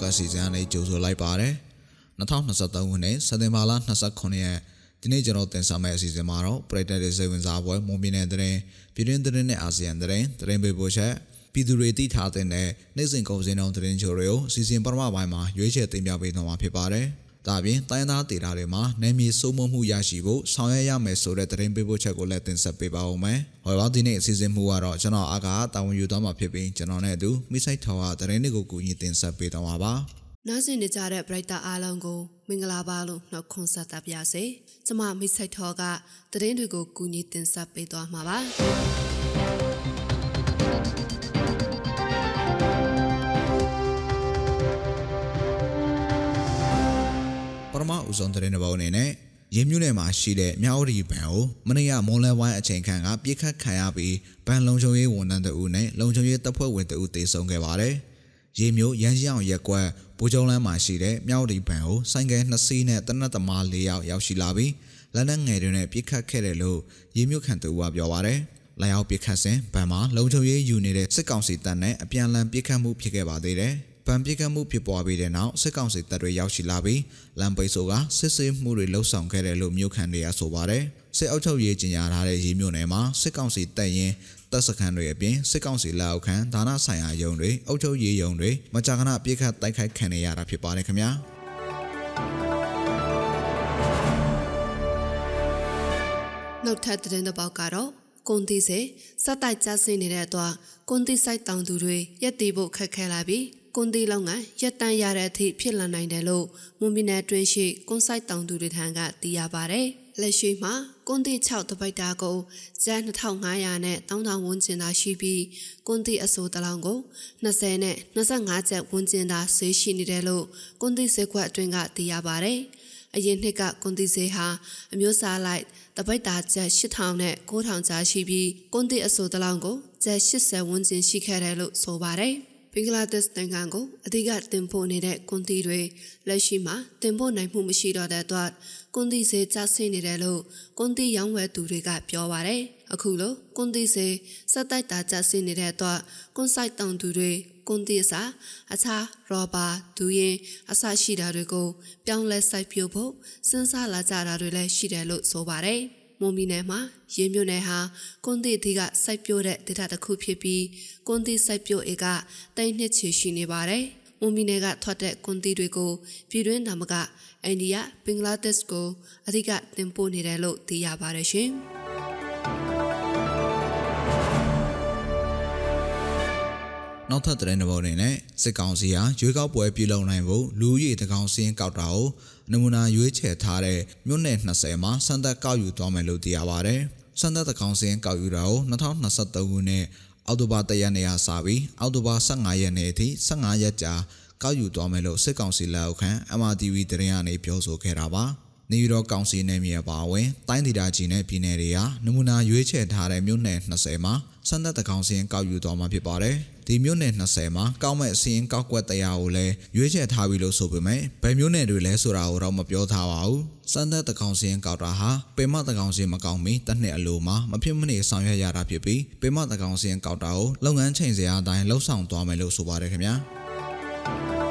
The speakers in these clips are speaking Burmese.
ကတ်စီစဉ်အနေကြိုဆိုလိုက်ပါတယ်2023ခုနှစ်စက်တင်ဘာလ29ရက်ဒီနေ့ကျွန်တော်တင်ဆက်မယ့်အစီအစဉ်မှာတော့ပရိသတ်တွေစိတ်ဝင်စားပွဲမွန်ပြည်နယ်တဲ့ပြည်တွင်းတဲ့နဲ့အာဆီယံတဲ့တဲ့ပေးပို့ချက်ပြည်သူတွေသိထားတဲ့နေ့စဉ်ကုန်စည်နှုန်းသတင်းချိုတွေကိုအစီအစဉ်ပထမပိုင်းမှာရွေးချယ်တင်ပြပေးသွားမှာဖြစ်ပါတယ်။ ဒါပြင်တိုင်းသားဒေတာတွေမှာနယ်မြေစိုးမိုးမှုရရှိဖို့ဆောင်ရွက်ရမယ်ဆိုတဲ့သတင်းပေးပို့ချက်ကိုလည်းတင်ဆက်ပေးပါဦးမယ်။ဟောပါဒီနေ့အစီအစဉ်မှုကတော့ကျွန်တော်အားကတာဝန်ယူသွားမှာဖြစ်ပြီးကျွန်တော်နဲ့အတူမိဆိုင်ထော်ကသတင်းတွေကိုကူညီတင်ဆက်ပေးသွားမှာပါ။နားဆင်နေကြတဲ့ပရိသတ်အားလုံးကိုမင်္ဂလာပါလို့နှုတ်ခွန်းဆက်သပါရစေ။ကျွန်မမိဆိုင်ထော်ကသတင်းတွေကိုကူညီတင်ဆက်ပေးသွားမှာပါ။ ပထမဦးဆုံးသတင်းတစ်ပုဒ်အနေနဲ့ရင်းမြူးနယ်မှာရှိတဲ့မြောက်ရီဘဏ်ကိုမနေ့ကမွန်လဝိုင်းအချိန်ခန့်ကပြစ်ခတ်ခံရပြီးဘဏ်လုံခြုံရေးဝန်ထမ်းတအုပ်နဲ့လုံခြုံရေးတပ်ဖွဲ့ဝင်တအုပ်တေဆုံးခဲ့ပါတယ်။ရေမျိုးရန်ရှောင်ရက်ကွက်ဘူကျုံလန်းမှာရှိတဲ့မြောက်ရီဘဏ်ကိုဆိုင်ကယ်နှစ်စီးနဲ့တနက်သမား၄ယောက်ရောက်ရှိလာပြီးလက်နက်ငယ်တွေနဲ့ပြစ်ခတ်ခဲ့တယ်လို့ရေမျိုးခံတအုပ်ကပြောပါတယ်။လာရောက်ပြစ်ခတ်စဉ်ဘဏ်မှာလုံခြုံရေးယူနေတဲ့စစ်ကောင်စီတပ်နဲ့အပြန်အလှန်ပြစ်ခတ်မှုဖြစ်ခဲ့ပါသေးတယ်။ ဗန်ပြစ်ကမှုဖြစ်ပွားပြီးတဲ့နောက်စစ်ကောင်စီတပ်တွေရောက်ရှိလာပြီးလမ်းပိတ်ဆို့ကစစ်ဆေးမှုတွေလှုပ်ဆောင်ခဲ့တယ်လို့မြို့ခံတွေကဆိုပါတယ်စစ်အုပ်ချုပ်ရေးကြီးညာထားတဲ့ရေးမြို့နယ်မှာစစ်ကောင်စီတပ်ရင်းတပ်စခန်းတွေအပြင်စစ်ကောင်စီလက်အောက်ခံဒါနဆိုင်ရာရုံးတွေအုပ်ချုပ်ရေးရုံးတွေမကြာခဏပြစ်ခတ်တိုက်ခိုက်ခံနေရတာဖြစ်ပါတယ်ခင်ဗျာနောက်ထပ်တဲ့တဲ့ပေါက်ကတော့ကွန်တီစေစက်တိုက်ကြဆင်းနေတဲ့အတွက်ကွန်တီဆိုင်တောင်သူတွေရက်တီဖို့ခက်ခဲလာပြီး ကွန်တီလောက်ငန်းရက်တန်းရတဲ့အထိဖြစ်လာနိုင်တယ်လို့မွန်ပြည်နယ်တွင်းရှိကွန်ဆိုင်တောင်သူတွေထံကသိရပါဗျ။လက်ရှိမှာကွန်တီ6တပိုက်တာကိုကျန်း2500နဲ့3000ဝန်းကျင်သာရှိပြီးကွန်တီအစိုးတလောင်ကို20နဲ့25ကျပ်ဝန်းကျင်သာဆေးရှိနေတယ်လို့ကွန်တီဈေးကွက်အတွင်းကသိရပါဗျ။အရင်နှစ်ကကွန်တီဈေးဟာအမျိုးအစားလိုက်တပိတ်တာကျပ်8000နဲ့9000ကြားရှိပြီးကွန်တီအဆိုတလောင်ကိုကျပ်80ဝန်းကျင်ရှိခဲ့တယ်လို့ဆိုပါတယ်။ ဘင်္ဂလားဒေ့ရှ်နိုင်ငံကိုအဓိကတင်ပို့နေတဲ့ကွန်တီတွေလက်ရှိမှာတင်ပို့နိုင်မှုမရှိတော့တဲ့အတွက်ကွန်တီစေကျဆင်းနေတယ်လို့ကွန်တီရောင်းဝယ်သူတွေကပြောပါတယ်။အခုလိုကွန်တီစေစက်တိုက်တာကျဆင်းနေတဲ့အတွက်ကွန်ဆိုင်တောင်သူတွေကွန်တီအစားအခြားရောဘာဒူရင်အစရှိတာတွေကိုပြောင်းလဲစိုက်ပျိုးဖို့စဉ်းစားလာကြတာတွေလည်းရှိတယ်လို့ဆိုပါတယ်။ မွန်ပြည်နယ်မှာရင်းမြို့နယ်ဟာကွန်တီတီကစိုက်ပျိုးတဲ့ဒေသတစ်ခုဖြစ်ပြီးကွန်တီစိုက်ပျိုးဧကတိတ်နှစ်ချီရှိနေပါတယ်။မွန်ပြည်နယ်ကထွက်တဲ့ကွန်တီတွေကိုပြည်တွင်းနာမကအိန္ဒိယဘင်္ဂလားဒေ့ရှ်ကိုအဓိကတင်ပို့နေတယ်လို့သိရပါတယ်ရှင်။ နောက်ထပ်သတင်းတစ်ပုဒ်အနေနဲ့စစ်ကောင်စီဟာရွေးကောက်ပွဲပြုလုပ်နိုင်ဖို့လူဦးရေတကောင်စင်းကောက်တာကိုနမူနာရွေးချယ်ထားတဲ့မြို့နယ်20မှာစံသက်ကောက်ယူသွားမယ်လို့သိရပါဗျ။စံသက်တကောင်စင်းကောက်ယူတာကို2023ခုနှစ်အောက်တိုဘာ1ရက်နေ့ကစပြီးအောက်တိုဘာ15ရက်နေ့အထိ15ရက်ကြာကောက်ယူသွားမယ်လို့စစ်ကောင်စီလက်အောက်ခံ MRTV သတင်းကနေပြောဆိုခဲ့တာပါ။ နေပြည်တော်ကောင်စီနယ်မြေအပါအဝင်တိုင်းဒေသကြီးနဲ့ပြည်နယ်တွေဟာနမူနာရွေးချယ်ထားတဲ့မြို့နယ်20မှာစံသက်တကောင်စီရင်ကောက်ယူသွားမှာဖြစ်ပါတယ်။ဒီမြို့နယ်20မှာကောက်မဲ့အစင်းကောက်ကွက်တရားကိုလည်းရွေးချယ်ထားပြီလို့ဆိုပေမဲ့ဘယ်မြို့နယ်တွေလဲဆိုတာကိုတော့မပြောထားပါဘူး။စံသက်တကောင်စီရင်ကောက်တာဟာပေမတကောင်စီမကောက်မီတစ်နှစ်အလိုမှာမဖြစ်မနေဆောင်ရွက်ရတာဖြစ်ပြီးပေမတကောင်စီရင်ကောက်တာကိုလုပ်ငန်းချိန်စရာအတိုင်းလှုပ်ဆောင်သွားမယ်လို့ဆိုပါတယ်ခင်ဗျာ။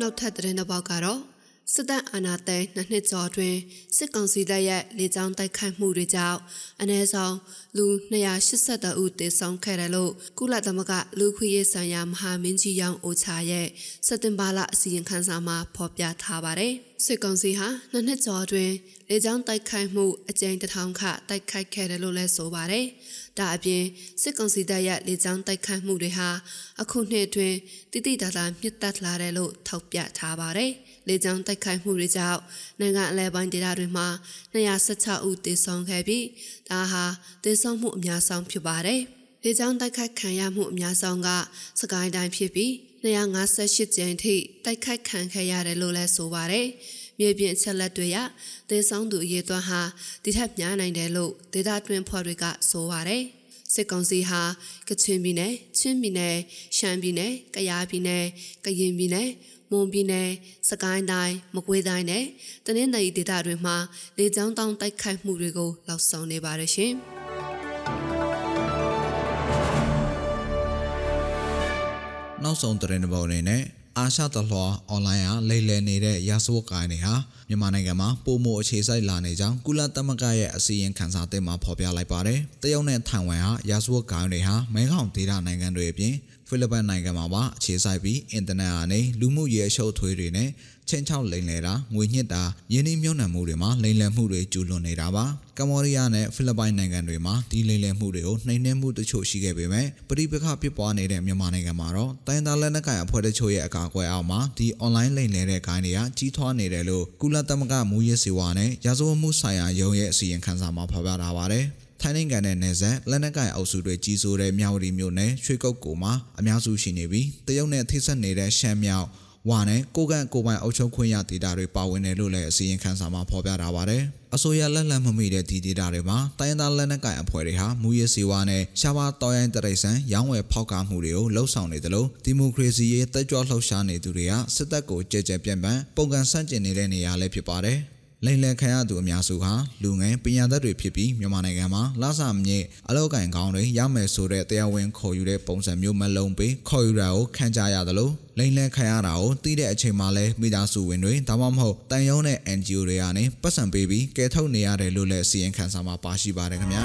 နောက်ထပ်သတင်းတစ်ပေါက်ကတော့ စစ်တပ်အာဏာသိမ်းနှစ်နှစ်ကျော်တွင်စစ်ကောင်စီတပ်ရဲ့လေကြောင်းတိုက်ခိုက်မှုတွေကြောင့်အ ਨੇ ဆောင်လူ282ဦးသေဆုံးခဲ့တယ်လို့ကုလသမဂ္ဂလူခွေရေးဆိုင်ရာမဟာမင်းကြီးရောင်အိုချာရဲ့စက်တင်ဘာလအစီရင်ခံစာမှာဖော်ပြထားပါတယ်။စစ်ကောင်စီဟာနှစ်နှစ်ကျော်တွင်လေကြောင်းတိုက်ခိုက်မှုအကြိမ်တစ်ထောင်ခတိုက်ခိုက်ခဲ့တယ်လို့လည်းဆိုပါတယ်။ဒါအပြင်စစ်ကောင်စီတပ်ရဲ့လေကြောင်းတိုက်ခိုက်မှုတွေဟာအခုနှစ်အတွင်းတိတိတသာမြင့်တက်လာတယ်လို့ထောက်ပြထားပါတယ်။ လေကြောင်းတိုက်ခိုက်မှုတွေကြောင့်နိုင်ငံအလဲပိုင်းဒေသတွေမှာ216ဦးသေဆုံးခဲ့ပြီးဒါဟာသေဆုံးမှုအများဆုံးဖြစ်ပါတယ်။လေကြောင်းတိုက်ခိုက်ခံရမှုအများဆုံးကစကိုင်းတိုင်းဖြစ်ပြီး258ကျင်းထိတိုက်ခိုက်ခံခဲ့ရတယ်လို့လည်းဆိုပါတယ်။မြေပြင်ချက်လက်တွေရသေဆုံးသူအရေအတွက်ဟာဒီထက်များနိုင်တယ်လို့ဒေသတွင်းဖော်တွေကဆိုပါတယ်။စစ်ကောင်စီဟာကချင်ပြည်နယ်၊ချင်းပြည်နယ်၊ရှမ်းပြည်နယ်၊ကယားပြည်နယ်၊ကရင်ပြည်နယ် မွန်ပြည်နယ်၊စကိုင်းတိုင်း၊မကွေးတိုင်းနဲ့တနင်္သာရီဒေသတွေမှာလေကြောင်းတောင်းတိုက်ခိုက်မှုတွေကိုလောက်ဆောင်နေပါတယ်ရှင်။နောက်ဆုံးသတင်းတစ်ပုဒ်အနေနဲ့ အာရှတလွှာအွန်လိုင်းဟာလိမ်လည်နေတဲ့ရာဇဝတ်ကိုင်းတွေဟာမြန်မာနိုင်ငံမှာပုံမအခြေစိုက်လာနေကြောင်းကုလသမဂ္ဂရဲ့အစည်းအဝေးခန်းစာသစ်မှာဖော်ပြလိုက်ပါတယ်။တရုတ်နဲ့ထိုင်ဝမ်ဟာရာဇဝတ်ကိုင်းတွေဟာမဲခေါင်ဒေသနိုင်ငံတွေအပြင်ဖိလစ်ပိုင်နိုင်ငံမှာပါအခြေစိုက်ပြီးအင်တာနက်အနေလူမှုရေးအရှုပ်ထွေးတွေနဲ့ ချင်းချောက်လိမ်လည်တာငွေညှစ်တာယင်းနှိမ့်မြုံနှံမှုတွေမှာလိမ်လည်မှုတွေကျူးလွန်နေတာပါကမ္ဘောဒီးယားနဲ့ဖိလစ်ပိုင်နိုင်ငံတွေမှာဒီလိမ်လည်မှုတွေကိုနှိမ်နင်းမှုတချို့ရှိခဲ့ပေမဲ့ပဋိပက္ခဖြစ်ပွားနေတဲ့မြန်မာနိုင်ငံမှာတော့တိုင်းသားလက်နက်ကိုင်အဖွဲ့တချို့ရဲ့အကာအကွယ်အောက်မှာဒီ online လိမ်လည်တဲ့ဂိုင်းတွေကကြီးထွားနေတယ်လို့ကုလသမဂ္ဂမူရေးစီဝါနဲ့ရာဇဝတ်မှုဆိုင်ရာရုံးရဲ့အစီရင်ခံစာမှာဖော်ပြထားပါတယ်ထိုင်းနိုင်ငံနဲ့နယ်စပ်လက်နက်ကိုင်အုပ်စုတွေကြီးစိုးတဲ့မြောက်ဝတီမြို့နယ်ရွှေကုတ်ကိုမှာအများစုရှိနေပြီးတရုတ်နဲ့ထိစပ်နေတဲ့ရှမ်းမြောက် ဝါနဲ့ကိုကန့်ကိုပိုင်အုပ်ချုပ်ခွင့်ရဒေတာတွေပါဝင်တယ်လို့လည်းအစည်းအဝေးခန်းစာမှာဖော်ပြထားပါတယ်။အစိုးရလက်လက်မမိတဲ့ဒီဒေတာတွေမှာတိုင်းဒေသလက်နက်ကိုင်အဖွဲ့တွေဟာမူရစီဝါနဲ့ရှားပါတော်ရိုင်းတရိษံရောင်းဝယ်ဖောက်ကားမှုတွေကိုလှုံ့ဆော်နေတယ်လို့ဒီမိုကရေစီရေးတက်ကြွလှုပ်ရှားနေသူတွေကစစ်တပ်ကိုကြဲကြဲပြန့်ပြန့်ပုံကန်ဆန့်ကျင်နေတဲ့နေရာလည်းဖြစ်ပါတယ်။ လိန်လယ်ခံရသူအများစုဟာလူငယ်ပညာတတ်တွေဖြစ်ပြီးမြန်မာနိုင်ငံမှာလဆမြင့်အလောက်ကန်ကောင်းတွေရမယ်ဆိုတဲ့တရားဝင်ခေါ်ယူတဲ့ပုံစံမျိုးမလုံးပေးခေါ်ယူတာကိုခံကြရတယ်လို့လိန်လယ်ခံရတာကိုသိတဲ့အချိန်မှလဲမိသားစုဝင်တွေဒါမှမဟုတ်တန်ယုံတဲ့ NGO တွေကနေပတ်စံပေးပြီးကဲထုတ်နေရတယ်လို့လည်းစီရင်ခံစာမှာပါရှိပါတယ်ခင်ဗျာ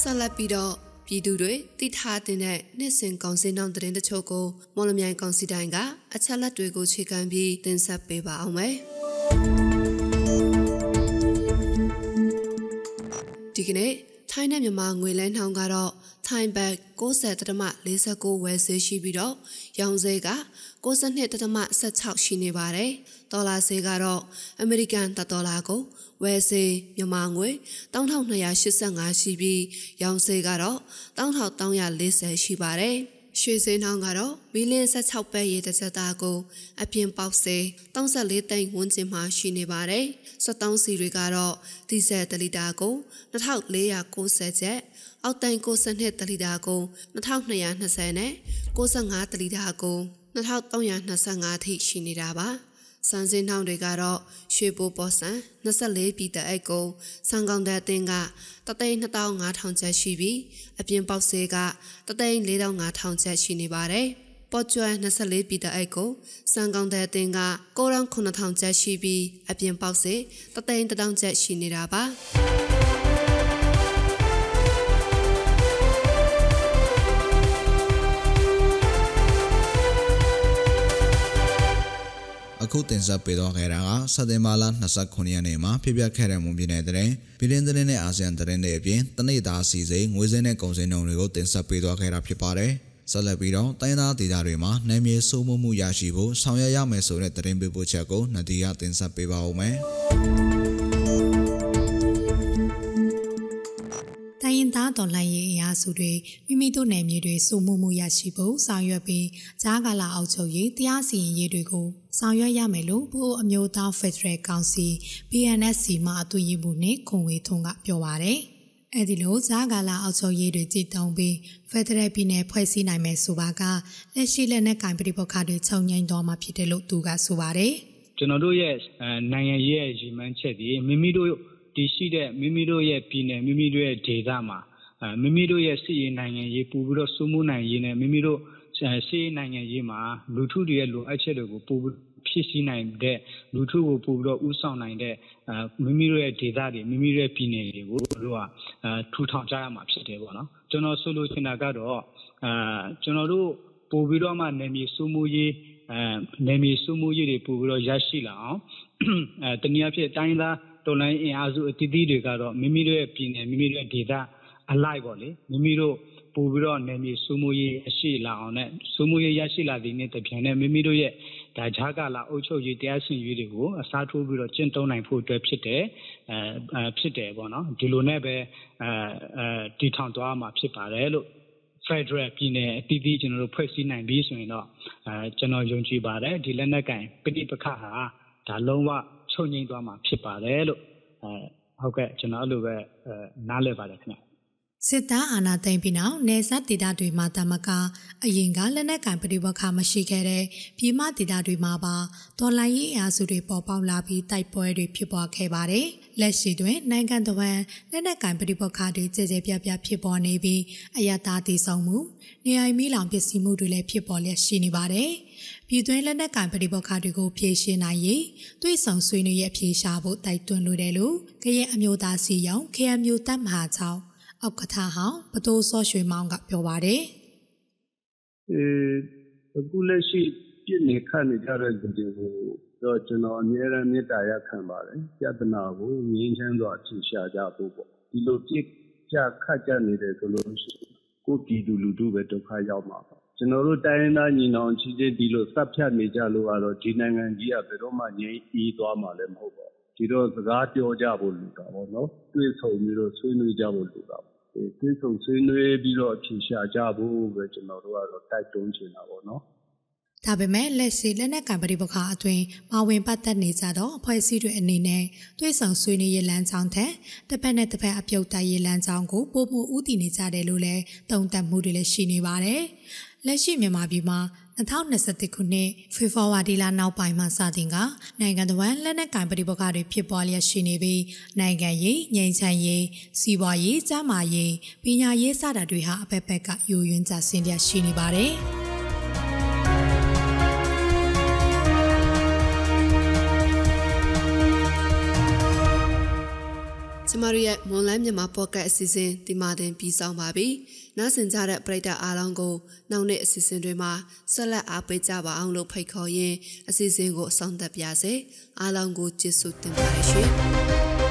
ဆက်လက်ပြီးတော့ ပြည်သူတွေတိထားတဲ့နှစ်စဉ်ကောင်စီနောက်သတင်းတချို့ကိုမော်လမြိုင်ကောင်စီတိုင်းကအချက်လက်တွေကိုခြေခံပြီးတင်ဆက်ပေးပါအောင်မယ်။ဒီကနေ့ထိုင်းနဲ့မြန်မာငွေလဲနှောင်းကတော့ထိုင်းဘတ်60.49ဝယ်ဈေးရှိပြီးတော့ရောင်ဈေးက62.16ရှိနေပါတယ်။ဒေါ်လာဈေးကတော့အမေရိကန်ဒေါ်လာကို ဝယ်ဈေးမြန်မာငွေ1285ရှိပြီးရောင်ဈေးကတော့1340ရှိပါတယ်။ရွှေစင်းနှောင်းကတော့မီလင်း16ပဲရေတစ်ချက်သားကိုအပြင်ပေါက်စေ34သိန်းဝန်းကျင်မှရှိနေပါတယ်။73စီတွေကတော့ဒီဇယ်တလီတာကို2490ကျပ်အောက်တိုင်62တလီတာကို2220နဲ့65တလီတာကို2325ထိရှိနေတာပါ စံစင်းနှောင်းတွေကတော့ရွှေဘိုးပေါ်ဆန်24ပြည်တဲ့အိတ်ကိုစံကောင်တဲ့အတင်းက32500ကျပ်ရှိပြီးအပြင်ပေါက်စေးက34500ကျပ်ရှိနေပါတယ်ပေါ်ကျွမ်း24ပြည်တဲ့အိတ်ကိုစံကောင်တဲ့အတင်းက99000ကျပ်ရှိပြီးအပြင်ပေါက်စေး31000ကျပ်ရှိနေတာပါ ခုတင်ဆက်ပေးသွားခဲ့တာကစက်တင်ဘာလ29ရက်နေ့မှာဖြစ်ပျက်ခဲ့တဲ့မွန်ပြည်နယ်တဲ့ပြည်တွင်းသတင်းနဲ့အာဆီယံသတင်းတွေအပြင်တနေ့သားစီစိန်ငွေစင်းနဲ့ကုန်စည်နှုန်းတွေကိုတင်ဆက်ပေးသွားခဲ့တာဖြစ်ပါတယ်။ဆက်လက်ပြီးတော့တိုင်းသားဒေသတွေမှာနယ်မြေစိုးမိုးမှုရရှိဖို့ဆောင်ရွက်ရမယ်ဆိုတဲ့သတင်းပေးပို့ချက်ကိုနဒီကတင်ဆက်ပေးပါဦးမယ်။ တိုင်းရင်းသားတော်လှန်ရေးအင်အားစုတွေမိမိတို့နယ်မြေတွေစုမှုမှုရရှိဖို့ဆောင်ရွက်ပြီးကြားကာလအောက်ချုပ်ရေးတရားစီရင်ရေးတွေကိုဆောင်ရွက်ရမယ်လို့ဘိုးအမျိုးသားဖက်ဒရယ်ကောင်စီ PNSC မှအတူရမှုနဲ့ခွန်ဝေထွန်းကပြောပါရယ်အဲ့ဒီလိုကြားကာလအောက်ချုပ်ရေးတွေကြည်တုံပြီးဖက်ဒရယ်ပြည်နယ်ဖွဲ့စည်းနိုင်မယ်ဆိုပါကလက်ရှိလက်နက်ကင်ပြည်ပခါတွေချုပ်ငိမ့်သွားမှာဖြစ်တယ်လို့သူကဆိုပါတယ်ကျွန်တော်တို့ရဲ့နိုင်ငံရေးရဲ့ရည်မှန်းချက်ဒီမိမိတို့တည်ရှိတဲ့မိမိတို့ရဲ့ပြည်နယ်မိမိတို့ရဲ့ဒေသမှာ မိမိတို့ရဲ့စစ်ရေးနိုင်ငံရေးပို့ပြီးတော့စိုးမိုးနိုင်ရေးနဲ့မိမိတို့စစ်ရေးနိုင်ငံရေးမှာလူထုတွေရဲ့လိုအပ်ချက်တွေကိုပို့ပြီးဖြစ်စည်းနိုင်တဲ့လူထုကိုပို့ပြီးတော့ဥဆောင်နိုင်တဲ့မိမိတို့ရဲ့ဒေသတွေမိမိတို့ရဲ့ပြည်နယ်တွေကိုတို့ကထူထောင်ကြရမှာဖြစ်တယ်ပေါ့နော်ကျွန်တော်ဆိုလိုချင်တာကတော့အာကျွန်တော်တို့ပို့ပြီးတော့မှနယ်မြေစိုးမိုးရေးအဲနယ်မြေစိုးမိုးရေးတွေပို့ပြီးတော့ရရှိလာအောင်အဲတနည်းအားဖြင့်တိုင်းသားတော်လိုင်းအင်အားစုအသီးသီးတွေကတော့မိမိတို့ရဲ့ပြည်နယ်မိမိတို့ရဲ့ဒေသ အလိုက်ပေါ့လေမိမိတို့ပို့ပြီးတော့နယ်မြေစိုးမိုးရေးအရှိလာအောင်နဲ့စိုးမိုးရေးရရှိလာတဲ့နေ့တပြန်နဲ့မိမိတို့ရဲ့ဒါဂျာကာလာအုပ်ချုပ်ရေးတရားစီရင်ရေးတွေကိုအစားထိုးပြီးတော့ကျင့်သုံးနိုင်ဖို့အတွက်ဖြစ်တယ်အဲဖြစ်တယ်ပေါ့နော်ဒီလိုနဲ့ပဲအဲအဲတည်ထောင်သွားမှာဖြစ်ပါတယ်လို့ Federal ပြည်နယ်အသီးသီးကျွန်တော်တို့ဖွဲ့စည်းနိုင်ပြီဆိုရင်တော့အဲကျွန်တော်ယုံကြည်ပါတယ်ဒီလက်နက်ကင်ပဋိပက္ခဟာဒါလုံးဝချုပ်ငိမ့်သွားမှာဖြစ်ပါတယ်လို့အဲဟုတ်ကဲ့ကျွန်တော်အဲ့လိုပဲအဲနားလည်ပါတယ်ခင်ဗျ စစ်သားအာဏာသိမ်းပြီးနောက်နေဆက်ဒေသတွေမှာတမကအရင်ကလက်နက်ကင်ပဋိပက္ခမရှိခဲ့တဲ့ပြည်မဒေသတွေမှာပါဒေါ်လာရေးအရာစုတွေပေါ်ပေါက်လာပြီးတိုက်ပွဲတွေဖြစ်ပွားခဲ့ပါတယ်။လက်ရှိတွင်နိုင်ငံတော်ဝန်လက်နက်ကင်ပဋိပက္ခတွေကြဲကြဲပြပြဖြစ်ပေါ်နေပြီးအယတာတည်ဆုံမှုနေအိမ်မီလောင်ပစ္စည်းမှုတွေလည်းဖြစ်ပေါ်လျက်ရှိနေပါတယ်။ပြည်တွင်းလက်နက်ကင်ပဋိပက္ခတွေကိုဖြေရှင်းနိုင်ရေးသွေးဆောင်ဆွေးနွေးရဖြေရှားဖို့တိုက်တွန်းလိုတယ်လို့ကရင်အမျိုးသားစီယုံ KM တပ်မဟာ6 အောက်ကထာဟောင်းပတိုးစောရွှေမောင်ကပြောပါတယ်အဲအခုလက်ရှိပြစ်နေခတ်နေကြတဲ့လူတွေကိုတော့ကျွန်တော်အများအားမေတ္တာရခံပါတယ်ပြဿနာကိုငြင်းချမ်းစွာဖြေရှာကြဖို့ပေါ့ဒီလိုပြစ်ကြခတ်ကြနေတယ်ဆိုလို့ရှိရင်ကိုယ်ပြည်သူလူထုပဲဒုက္ခရောက်မှာပါကျွန်တော်တို့တိုင်းရင်းသားညီနောင်ချစ်ချင်းဒီလိုစပ်ဖြတ်နေကြလို့ကတော့ဒီနိုင်ငံကြီးကဘယ်တော့မှငြိမ်းအေးသွားမှာလည်းမဟုတ်ပါဘူးဒီတော့စကားပြောကြဖို့လူတာပေါ့နော်တွေ့ဆုံပြီးတော့ဆွေးနွေးကြဖို့လူတာပေါ့ သွေးဆုံဆွေးနွေးပြီးတော့ဖြေရှာကြဖို့ပဲကျွန်တော်တို့ကတော့တိုက်တွန်းချင်တာပေါ့နော်။ဒါပေမဲ့လက်ရှိလက်နက်ကင်ပဋိပက္ခအတွင်းပါဝင်ပတ်သက်နေကြတော့အဖွဲ့အစည်းတွေအနေနဲ့သွေးဆောင်ဆွေးနွေးရေးလမ်းကြောင်းထက်တစ်ဖက်နဲ့တစ်ဖက်အပြုတ်တိုက်ရေးလမ်းကြောင်းကိုပုံမှုဥတည်နေကြတယ်လို့လည်းတုံ့တက်မှုတွေလည်းရှိနေပါတယ်။လက်ရှိမြန်မာပြည်မှာ 2021ခုနှစ်ဖေဖော်ဝါရီလနောက်ပိုင်းမှာစတင်ကနိုင်ငံတော်ဝန်လက်နက်ကင်ပဋိပက္ခတွေဖြစ်ပေါ်လျက်ရှိနေပြီးနိုင်ငံရေးငြိမ်းချမ်းရေးစီးပွားရေးကျန်းမာရေးပညာရေးစတာတွေဟာအဖက်ဖက်ကယိုယွင်းကြဆင်းလျက်ရှိနေပါတယ်။ ကျမတို့ရဲ့မွန်လန်းမြန်မာပေါ့ကတ်အစီအစဉ်ဒီမှာတင်ပြီးဆောင်ပါပြီ။နားဆင်ကြတဲ့ပရိသတ်အားလုံးကိုနောက်နေ့အစီအစဉ်တွေမှာဆက်လက်အားပေးကြပါအောင်လို့ဖိတ်ခေါ်ရင်းအစီအစဉ်ကိုအဆုံးသတ်ပါစေ။အားလုံးကိုကျေးဇူးတင်ပါတယ်ရှင်။